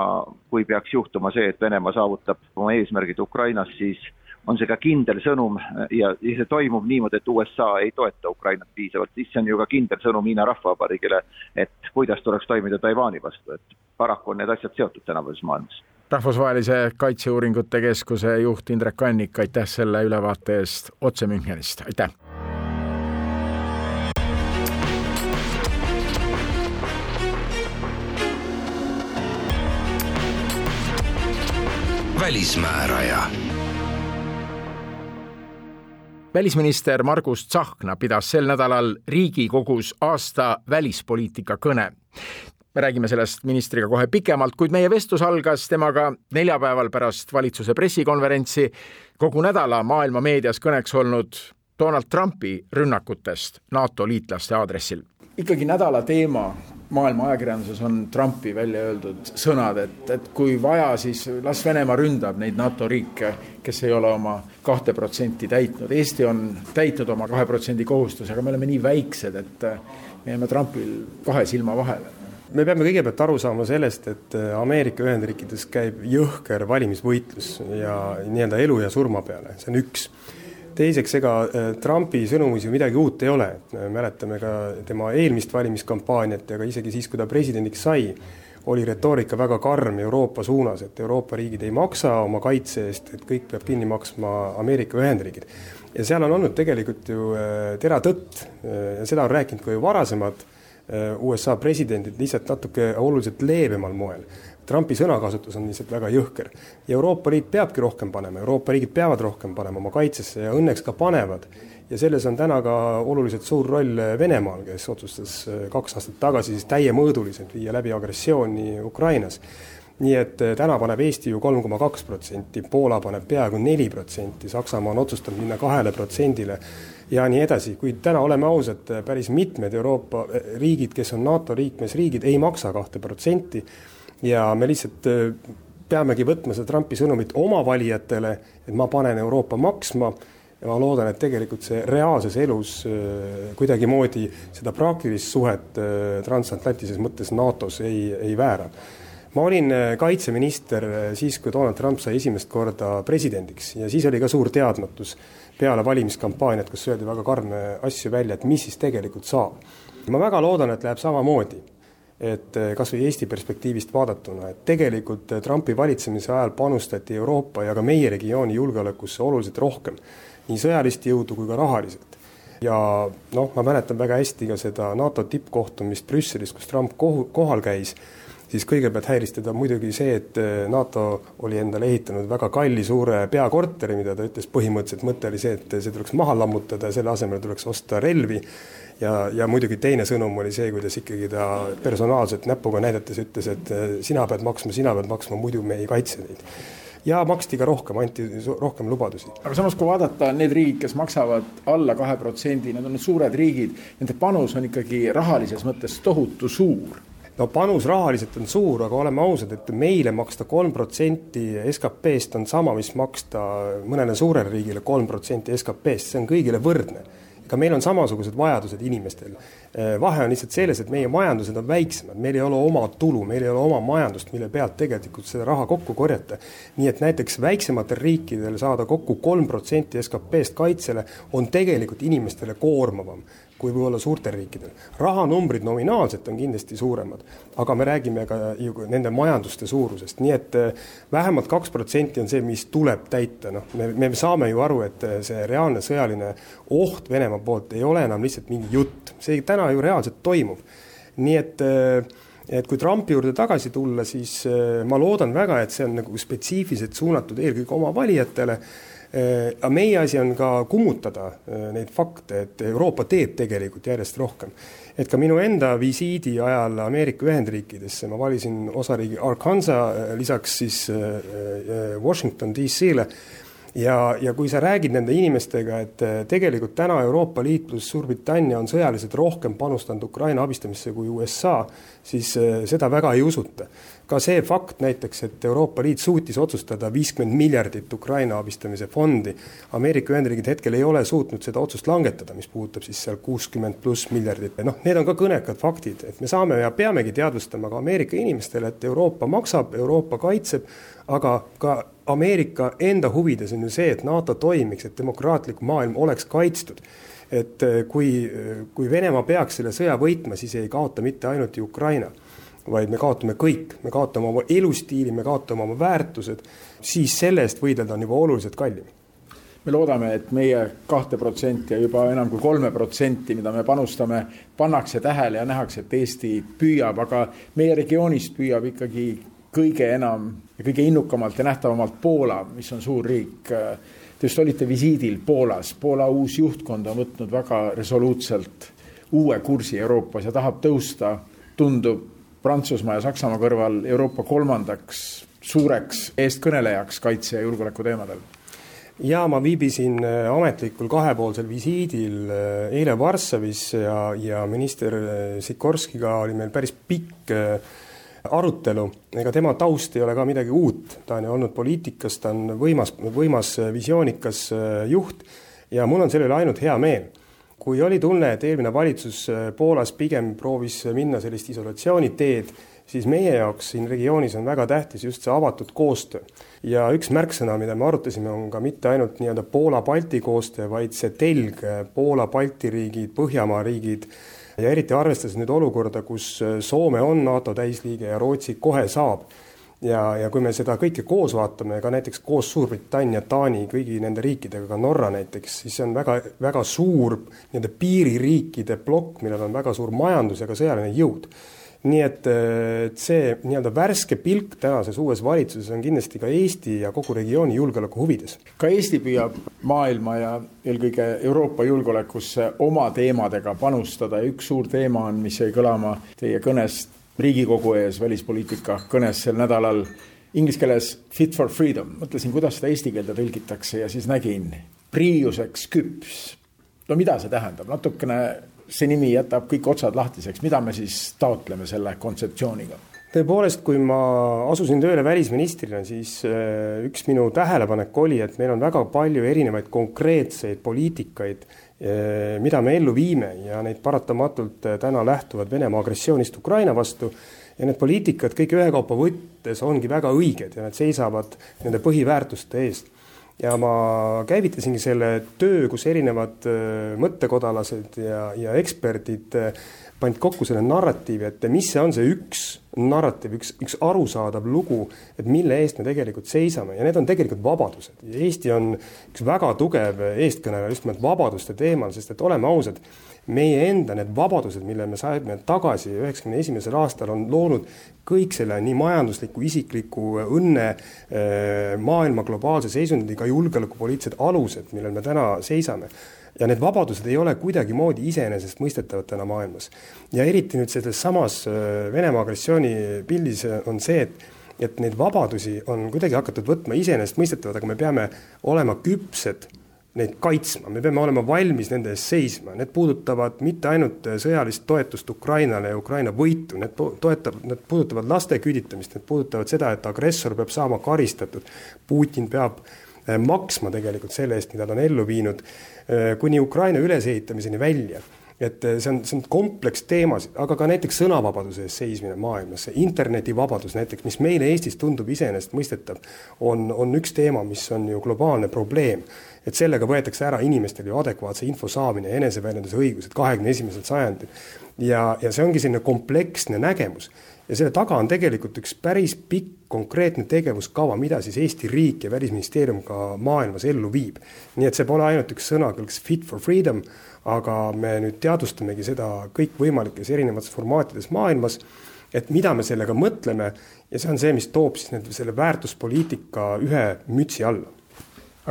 kui peaks juhtuma see, et Venemaa saavutab oma eesmärgid Ukrainas, siis on see ka kindel sõnum ja, ja see toimub niimoodi, et USA ei toeta Ukrainat piisavalt, siis see on ju ka kindel sõnum Hiina Rahvavabariigile, et kuidas tuleks toimida Taiwan'i vastu, et paraku on need asjad seotud tänapäevases maailmas rahvusvahelise Kaitseuuringute Keskuse juht Indrek Annik, aitäh selle ülevaate eest otse Münchenist, aitäh! välismääraja. Välisminister Margus Tsahkna pidas sel nädalal Riigikogus aasta välispoliitika kõne me räägime sellest ministriga kohe pikemalt, kuid meie vestlus algas temaga neljapäeval pärast valitsuse pressikonverentsi kogu nädala maailma meedias kõneks olnud Donald Trumpi rünnakutest NATO liitlaste aadressil. ikkagi nädala teema maailma ajakirjanduses on Trumpi välja öeldud sõnad, et, et kui vaja, siis las Venemaa ründab neid NATO riike, kes ei ole oma kahte protsenti täitnud. Eesti on täitnud oma kahe protsendi kohustuse, aga me oleme nii väiksed, et me jääme Trumpil kahe silma vahele me peame kõigepealt aru saama sellest, et äh, Ameerika Ühendriikides käib jõhker valimisvõitlus ja nii-öelda elu ja surma peale, see on üks. teiseks, ega äh, Trumpi sõnumis ju midagi uut ei ole, mäletame ka tema eelmist valimiskampaaniat ja ka isegi siis, kui ta presidendiks sai, oli retoorika väga karm Euroopa suunas, et Euroopa riigid ei maksa oma kaitse eest, et kõik peab kinni maksma Ameerika Ühendriigid. ja seal on olnud tegelikult ju äh, tera tõtt ja seda on rääkinud ka ju varasemad USA presidendid lihtsalt natuke oluliselt leebemal moel. Trumpi sõnakasutus on lihtsalt väga jõhker. Euroopa Liit peabki rohkem panema, Euroopa riigid peavad rohkem panema oma kaitsesse ja õnneks ka panevad. ja selles on täna ka oluliselt suur roll Venemaal, kes otsustas äh, kaks aastat tagasi siis täiemõõduliselt viia läbi agressiooni Ukrainas nii et äh, täna paneb Eesti ju kolm koma kaks protsenti, Poola paneb peaaegu neli protsenti, Saksamaa on otsustanud minna kahele protsendile ja nii edasi, kuid täna oleme ausad, päris mitmed Euroopa eh, riigid, kes on NATO liikmesriigid, ei maksa kahte protsenti. Ja me lihtsalt eh, peamegi võtma seda Trumpi sõnumit oma valijatele, et ma panen Euroopa maksma. Ja ma loodan, et tegelikult see reaalses elus eh, kuidagimoodi seda praktilist suhet transatlantilises mõttes NATO-s ei, ei väära. Ma olin kaitseminister siis, kui Donald Trump sai esimest korda presidendiks. Ja siis oli ka suur teadmatus peale valimiskampaaniat, kus öeldi väga karme asju välja, et mis siis tegelikult saab. ma väga loodan, et läheb samamoodi, et eh, kas või Eesti perspektiivist vaadatuna, et tegelikult eh, Trumpi valitsemise ajal panustati Euroopa ja ka meie regiooni julgeolekusse oluliselt rohkem, nii sõjalist jõudu kui ka rahaliselt ja noh, ma mäletan väga hästi ka seda NATO tippkohtumist Brüsselis, kus Trump kohu, kohal käis siis kõigepealt häiris teda muidugi see, et eh, NATO oli endale ehitanud väga kalli suure peakorteri, mida ta ütles, põhimõtteliselt mõte oli see, et see tuleks maha lammutada ja selle asemel tuleks osta relvi. ja, ja muidugi teine sõnum oli see, kuidas ikkagi ta personaalselt näpuga näidates ütles, et eh, sina pead maksma, sina pead maksma, muidu me ei kaitse neid ja maksti ka rohkem, anti rohkem lubadusi. aga samas, kui vaadata need riigid, kes maksavad alla kahe protsendi, need on need suured riigid, nende panus on ikkagi rahalises mõttes tohutu suur no panus rahaliselt on suur, aga oleme ausad, et meile maksta kolm protsenti SKP-st on sama, mis maksta mõnele suurele riigile kolm protsenti SKP-st, see on kõigile võrdne. ka meil on samasugused vajadused inimestel. vahe on lihtsalt selles, et meie majandused on väiksemad, meil ei ole oma tulu, meil ei ole oma majandust, mille pealt tegelikult seda raha kokku korjata. nii et näiteks väiksematel riikidel saada kokku kolm protsenti SKP-st kaitsele on tegelikult inimestele koormavam kui võib-olla suurtel riikidel. rahanumbrid nominaalselt on kindlasti suuremad, aga me räägime ka ju nende majanduste suurusest, nii et eh, vähemalt kaks protsenti on see, mis tuleb täita, noh, me, me saame ju aru, et eh, see reaalne sõjaline oht Venemaa poolt ei ole enam lihtsalt mingi jutt, see täna ju reaalselt toimub. nii et eh, et kui Trumpi juurde tagasi tulla, siis ma loodan väga, et see on nagu spetsiifiliselt suunatud eelkõige oma valijatele aga meie asi on ka kummutada äh, neid fakte, et Euroopa teeb tegelikult järjest rohkem. et ka minu enda visiidi ajal Ameerika Ühendriikidesse ma valisin osariigi Arkansas äh, lisaks siis Washington DC-le ja, ja kui sa räägid nende inimestega, et äh, tegelikult täna Euroopa Liit pluss Suurbritannia on sõjaliselt rohkem panustanud Ukraina abistamisse kui USA, siis äh, seda väga ei usuta. ka see fakt näiteks, et Euroopa Liit suutis otsustada viiskümmend miljardit Ukraina abistamise fondi, Ameerika Ühendriigid hetkel ei ole suutnud seda otsust langetada, mis puudutab siis seal kuuskümmend pluss miljardit, noh, need on ka kõnekad faktid, et me saame ja peamegi teadvustama ka Ameerika inimestele, et Euroopa maksab, Euroopa kaitseb, aga ka Ameerika enda huvides on ju see, et NATO toimiks, et demokraatlik maailm oleks kaitstud. et äh, kui, äh, kui Venemaa peaks selle sõja võitma, siis ei kaota mitte ainult ju Ukraina, vaid me kaotame kõik, me kaotame oma elustiili, me kaotame oma väärtused, siis selle eest võidelda on juba oluliselt kallim me loodame, et meie kahte protsenti ja juba enam kui kolme protsenti, mida me panustame, pannakse tähele ja nähakse, et Eesti püüab, aga meie regioonist püüab ikkagi kõige enam ja kõige innukamalt ja nähtavamalt Poola, mis on suur riik. Te just olite visiidil Poolas, Poola uus juhtkond on võtnud väga resoluutselt uue kursi Euroopas ja tahab tõusta, tundub Prantsusmaa ja Saksamaa kõrval Euroopa kolmandaks suureks eestkõnelejaks kaitse ja julgeoleku teemadel. Ja ma viibisin äh, ametlikul kahepoolsel visiidil äh, eile Varssavis ja, ja minister äh, Sikorskiga oli meil päris pikk arutelu, ega tema taust ei ole ka midagi uut, ta on ju olnud poliitikas, ta on võimas, võimas visioonikas äh, juht ja mul on selle üle ainult hea meel. kui oli tunne, et eelmine valitsus äh, Poolas pigem proovis minna sellist isolatsiooni teed, siis meie jaoks siin regioonis on väga tähtis just see avatud koostöö. ja üks märksõna, mida me arutasime, on ka mitte ainult nii-öelda Poola-Balti koostöö, vaid see telg Poola, Balti riigid, Põhjamaa riigid ja eriti arvestades nüüd olukorda, kus äh, Soome on NATO täisliige ja Rootsi kohe saab, ja, ja kui me seda kõike koos vaatame, ka näiteks koos Suurbritannia, Taani, kõigi nende riikidega, ka Norra näiteks, siis see on väga, väga suur nii-öelda piiririikide plokk, millel on väga suur majandus ja ka sõjaline jõud nii et, et see nii-öelda värske pilk tänases uues valitsuses on kindlasti ka Eesti ja kogu regiooni julgeoleku huvides. ka Eesti püüab maailma ja eelkõige Euroopa julgeolekusse oma teemadega panustada ja üks suur teema on, mis jäi kõlama teie kõnest Riigikogu ees, välispoliitika kõnes sel nädalal inglise keeles fit for freedom, mõtlesin, kuidas seda eesti keelde tõlgitakse ja siis nägin priiuseks küps. no mida see tähendab, natukene see nimi jätab kõik otsad lahtiseks, mida me siis taotleme selle kontseptsiooniga? tõepoolest, kui ma asusin tööle välisministrina, siis äh, üks minu tähelepanek oli, et meil on väga palju erinevaid konkreetseid poliitikaid, äh, mida me ellu viime ja neid paratamatult äh, täna lähtuvad Venemaa agressioonist Ukraina vastu. Ja need poliitikad kõik ühekaupa võttes ongi väga õiged ja nad seisavad nende põhiväärtuste eest ja ma käivitasingi selle töö, kus erinevad äh, mõttekodalased ja, ja eksperdid äh, panid kokku selle narratiivi, et mis see on see üks narratiiv, üks, üks arusaadav lugu, et mille eest me tegelikult seisame ja need on tegelikult vabadused. Eesti on üks väga tugev eestkõneleja just nimelt vabaduste teemal, sest et oleme ausad, meie enda need vabadused, mille me saime tagasi üheksakümne esimesel aastal, on loonud kõik selle nii majandusliku, isikliku õnne, äh, maailma globaalse seisundi, ka julgeolekupoliitilised alused, millel me täna seisame ja need vabadused ei ole kuidagimoodi iseenesestmõistetavad täna maailmas. ja eriti nüüd selles samas äh, Venemaa agressiooni pildis on see, et et neid vabadusi on kuidagi hakatud võtma iseenesestmõistetavad, aga me peame olema küpsed neid kaitsma, me peame olema valmis nende eest seisma, need puudutavad mitte ainult sõjalist toetust Ukrainale ja Ukraina võitu, need toetab, need puudutavad laste küüditamist, need puudutavad seda, et agressor peab saama karistatud. Putin peab äh, maksma tegelikult selle eest, mida ta on ellu viinud, äh, kuni Ukraina ülesehitamiseni välja et eh, see on, see on kompleks teemasid, aga ka näiteks sõnavabaduse eest seismine maailmas, see internetivabadus näiteks, mis meile Eestis tundub iseenesestmõistetav, on, on üks teema, mis on ju globaalne probleem. et sellega võetakse ära inimestel ju adekvaatse info saamine ja eneseväljenduse õigused kahekümne esimesel sajandil. ja, ja see ongi selline kompleksne nägemus ja selle taga on tegelikult üks päris pikk konkreetne tegevuskava, mida siis Eesti riik ja Välisministeerium ka maailmas ellu viib. nii et see pole ainult üks sõna, kas fit for freedom aga me nüüd teadvustamegi seda kõikvõimalikes erinevates formaatides maailmas, et mida me sellega mõtleme ja see on see, mis toob siis nende, selle väärtuspoliitika ühe mütsi alla.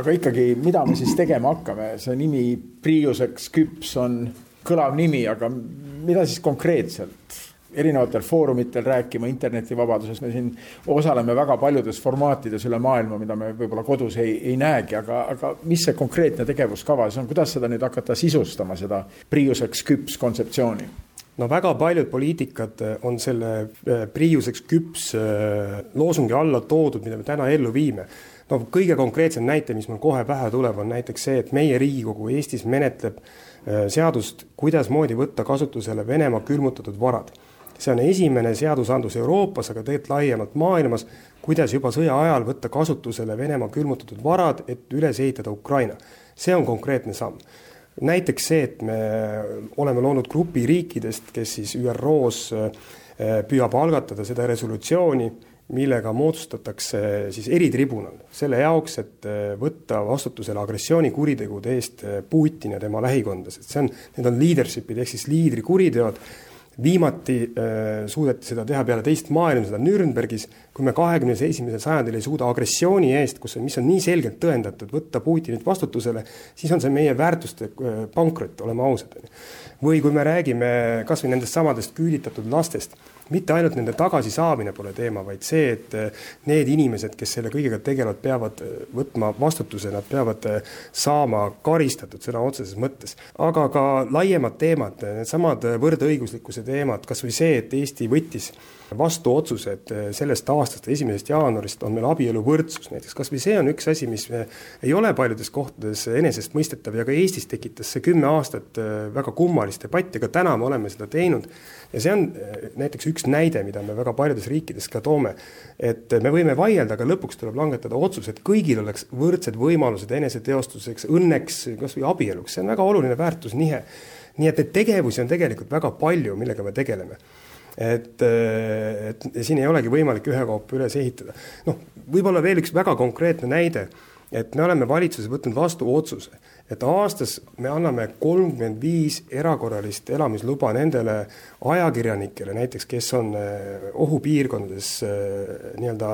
aga ikkagi, mida me siis tegema hakkame, see nimi Priuseks küps on kõlav nimi, aga mida siis konkreetselt erinevatel foorumitel rääkima internetivabadusest, me siin osaleme väga paljudes formaatides üle maailma, mida me võib-olla kodus ei, ei näegi, aga, aga mis see konkreetne tegevuskava siis on, kuidas seda nüüd hakata sisustama, seda priiuseks küps kontseptsiooni? no väga paljud poliitikad on selle äh, priiuseks küps äh, loosungi alla toodud, mida me täna ellu viime no kõige konkreetsem näite, mis mul kohe pähe tuleb, on näiteks see, et meie Riigikogu Eestis menetleb seadust, kuidasmoodi võtta kasutusele Venemaa külmutatud varad. See on esimene seadusandlus Euroopas, aga tegelikult laiemalt maailmas, kuidas juba sõja ajal võtta kasutusele Venemaa külmutatud varad, et üles ehitada Ukraina. see on konkreetne samm näiteks see, et me oleme loonud grupi riikidest, kes siis ÜRO-s äh, püüab algatada seda resolutsiooni millega moodustatakse siis eritribunal selle jaoks, et äh, võtta vastutusele agressioonikuritegude eest äh, Putin ja tema lähikondlased, see on, need on leadership'id ehk siis liidrikuriteod. Viimati äh, suudeti seda teha peale teist maailmasõda Nürnbergis, kui me kahekümne esimesel sajandil ei suuda agressiooni eest, kus mis on nii selgelt tõendatud, võtta Putinit vastutusele, siis on see meie väärtuste äh, pankrot, oleme ausad. või kui me räägime kas või nendest samadest küüditatud lastest mitte ainult nende tagasisaamine pole teema, vaid see, et eh, need inimesed, kes selle kõigega tegelevad, peavad eh, võtma vastutuse, nad peavad eh, saama karistatud sõna otseses mõttes. aga ka laiemad teemad, needsamad võrdõiguslikkuse teemad, kas või see, et Eesti võttis vastu otsuse, et sellest aastast, esimesest jaanuarist on meil abieluvõrdsus näiteks, kas või see on üks asi, mis ei ole paljudes kohtades enesestmõistetav ja ka Eestis tekitas see kümme aastat väga kummalist debatti, aga täna me oleme seda teinud ja see on näiteks üks näide, mida me väga paljudes riikides ka toome. et me võime vaielda, aga lõpuks tuleb langetada otsus, et kõigil oleks võrdsed võimalused eneseteostuseks, õnneks, kasvõi abieluks, see on väga oluline väärtusnihe. nii et neid tegevusi on tegelikult väga palju, millega me tegeleme et, äh, et siin ei olegi võimalik ühekaupa üles ehitada. noh, võib-olla veel üks väga konkreetne näide, et me oleme valitsuses võtnud vastu otsuse et aastas me anname kolmkümmend viis erakorralist elamisluba nendele ajakirjanikele näiteks, kes on eh, ohupiirkondades eh, nii-öelda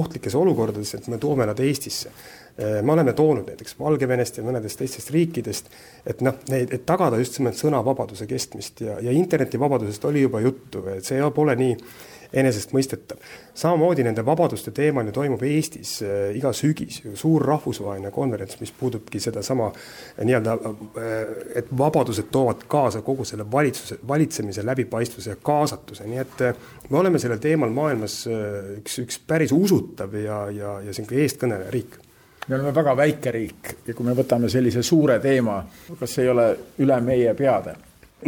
ohtlikes olukordades, et me toome nad Eestisse. Eh, me oleme toonud näiteks Valgevenest ja mõnedest teistest riikidest, et noh, neid, et tagada just nimelt sõnavabaduse kestmist ja, ja internetivabadusest oli juba juttu, et see pole nii enesestmõistetav. samamoodi nende vabaduste teemal ju toimub Eestis äh, iga sügis ju suur rahvusvaheline konverents, mis puudutabki sedasama äh, nii-öelda, äh, et vabadused toovad kaasa kogu selle valitsuse, valitsemise läbipaistvuse ja kaasatuse, nii et me oleme sellel teemal maailmas üks, üks päris usutav ja, ja, ja niisugune eestkõneleja riik me oleme väga väike riik ja kui me võtame sellise suure teema, kas ei ole üle meie peade?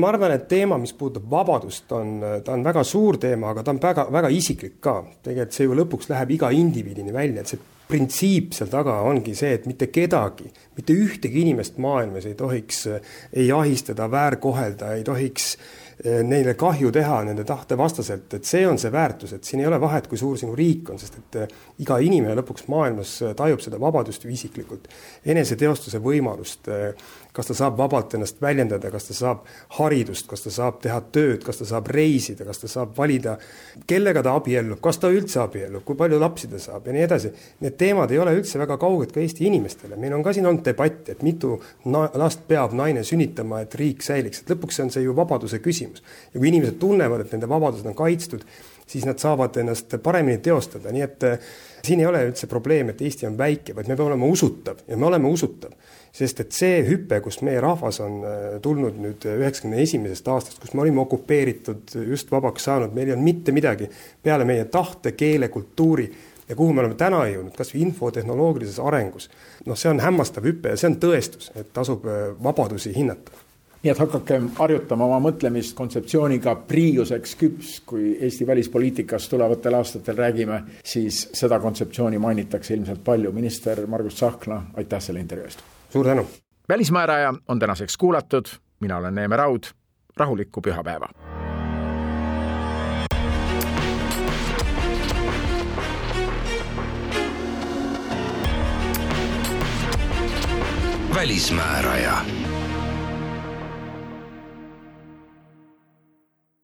ma arvan, et teema, mis puudutab vabadust, on, ta on väga suur teema, aga ta on väga, väga isiklik ka. tegelikult see ju lõpuks läheb iga indiviidini välja, et see printsiip seal taga ongi see, et mitte kedagi, mitte ühtegi inimest maailmas ei tohiks ei ahistada, väärkohelda, ei tohiks eh, neile kahju teha nende tahte vastaselt, et see on see väärtus, et siin ei ole vahet, kui suur sinu riik on, sest et eh, iga inimene lõpuks maailmas tajub seda vabadust ju isiklikult, eneseteostuse võimalust kas ta saab vabalt ennast väljendada, kas ta saab haridust, kas ta saab teha tööd, kas ta saab reisida, kas ta saab valida, kellega ta abiellub, kas ta üldse abiellub, kui palju lapsi ta saab ja nii edasi. Need teemad ei ole üldse väga kauged ka Eesti inimestele, meil on ka siin olnud debatt, et mitu last peab naine sünnitama, et riik säiliks, et lõpuks on see ju vabaduse küsimus. Ja kui inimesed tunnevad, et nende vabadused on kaitstud, siis nad saavad ennast paremini teostada, nii et äh, siin ei ole üldse probleem, et Eesti on väike, vaid me peame olema usutav. Ja me oleme usutav sest et see hüpe, kus meie rahvas on äh, tulnud nüüd üheksakümne esimesest aastast, kus me olime okupeeritud, just vabaks saanud, meil ei olnud mitte midagi peale meie tahte, keele, kultuuri ja kuhu me oleme täna jõudnud, kas või infotehnoloogilises arengus. noh, see on hämmastav hüpe ja see on tõestus, et tasub äh, vabadusi hinnata nii et hakakem harjutama oma mõtlemist kontseptsiooniga priiuseks küps, kui Eesti välispoliitikas tulevatel aastatel räägime, siis seda kontseptsiooni mainitakse ilmselt palju. minister Margus Tsahkna, aitäh selle intervjuu eest! suur tänu! välismääraja on tänaseks kuulatud, mina olen Neeme Raud, rahulikku pühapäeva! välismääraja